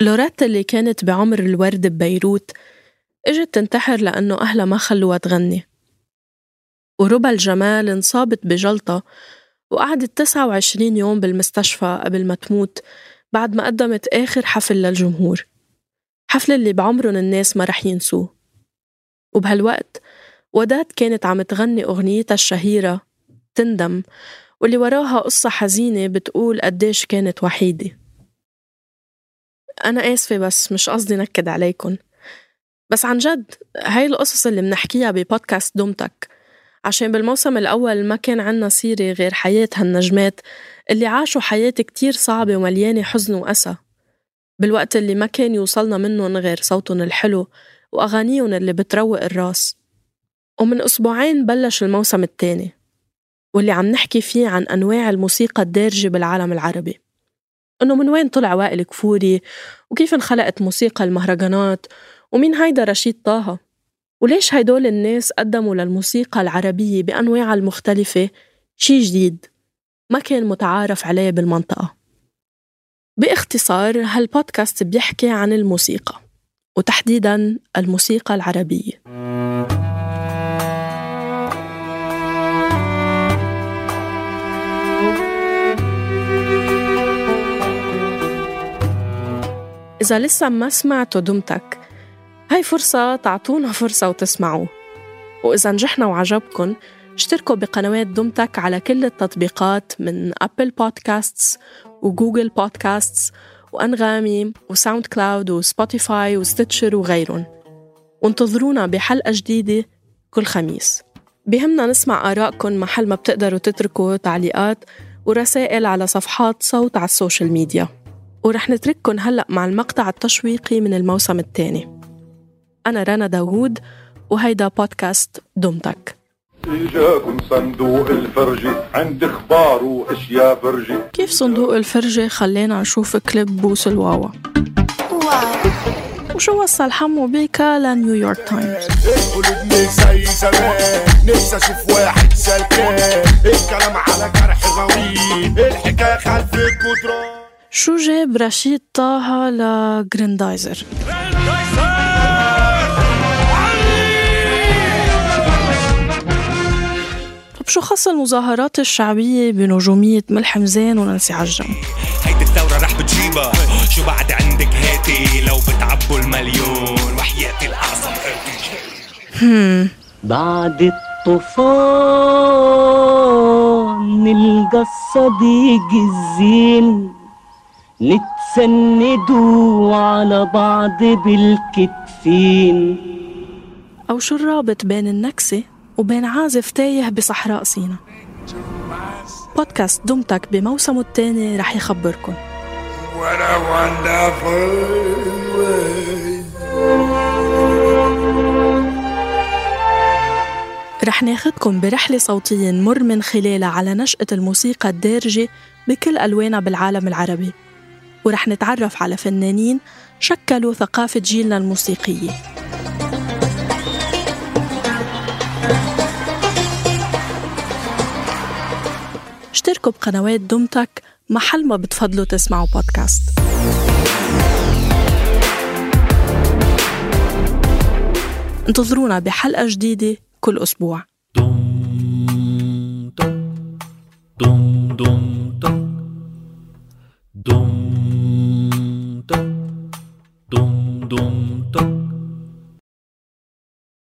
لوريتا اللي كانت بعمر الورد ببيروت إجت تنتحر لأنه أهلها ما خلوها تغني. وربا الجمال انصابت بجلطة وقعدت 29 يوم بالمستشفى قبل ما تموت بعد ما قدمت آخر حفل للجمهور. حفل اللي بعمرن الناس ما رح ينسوه. وبهالوقت وداد كانت عم تغني أغنيتها الشهيرة تندم واللي وراها قصة حزينة بتقول قديش كانت وحيدة. أنا آسفة بس مش قصدي نكد عليكن. بس عن جد هاي القصص اللي منحكيها ببودكاست دومتك عشان بالموسم الأول ما كان عنا سيرة غير حياة هالنجمات اللي عاشوا حياة كتير صعبة ومليانة حزن وأسى بالوقت اللي ما كان يوصلنا منهم غير صوتهم الحلو وأغانيهم اللي بتروق الراس. ومن أسبوعين بلش الموسم الثاني واللي عم نحكي فيه عن أنواع الموسيقى الدارجة بالعالم العربي. إنه من وين طلع وائل كفوري؟ وكيف انخلقت موسيقى المهرجانات؟ ومين هيدا رشيد طه؟ وليش هيدول الناس قدموا للموسيقى العربية بأنواعها المختلفة شي جديد ما كان متعارف عليه بالمنطقة؟ باختصار هالبودكاست بيحكي عن الموسيقى وتحديدا الموسيقى العربية. إذا لسه ما سمعتوا دم تك هاي فرصة تعطونا فرصة وتسمعوه وإذا نجحنا وعجبكن اشتركوا بقنوات دم تك على كل التطبيقات من Apple Podcasts و Google Podcasts وأنغامي و SoundCloud و Spotify و Stitcher وغيرهم. وانتظرونا بحلقة جديدة كل خميس. بهمنا نسمع آرائكم محل ما بتقدروا تتركوا تعليقات ورسائل على صفحات صوت على ال social media. ورح نترككن هلأ مع المقطع التشويقي من الموسم الثاني. أنا رنا داوود وهيدا بودكاست دم تك إجاكم صندوق الفرجة عنده أخبار وأشياء فرجة كيف صندوق الفرجة خلينا نشوف كليب بوس الواوا. وشو وصل حمو بيكا لنيويورك تايمز؟ زي زمان نفسي أشوف واحد سلكان. الكلام على جرح غويط الحكاية خلف الجدران شو جاب رشيد طه لجريندايزر؟ طب شو خص المظاهرات الشعبية بنجومية ملحم زين ونانسي عجم هيدي الثورة رح بتجيبها. شو بعد عندك هاتي لو بتعبوا المليون؟ وحياتي الأعظم بعد الطوفان نلقى الصديق الزين. نتسندوا على بعض بالكتفين. أو شو الرابط بين النكسة وبين عازف تايه بصحراء سينا؟ بودكاست دمتك بموسمه الثاني رح world رح ناخدكم برحلة صوتية نمر من خلالها على نشأة الموسيقى الدارجة بكل ألوانها بالعالم العربي. ورح نتعرف على فنانين شكلوا ثقافة جيلنا الموسيقية اشتركوا بقنوات دمتك محل ما بتفضلوا تسمعوا بودكاست انتظرونا بحلقة جديدة كل أسبوع dum dum dum dum dum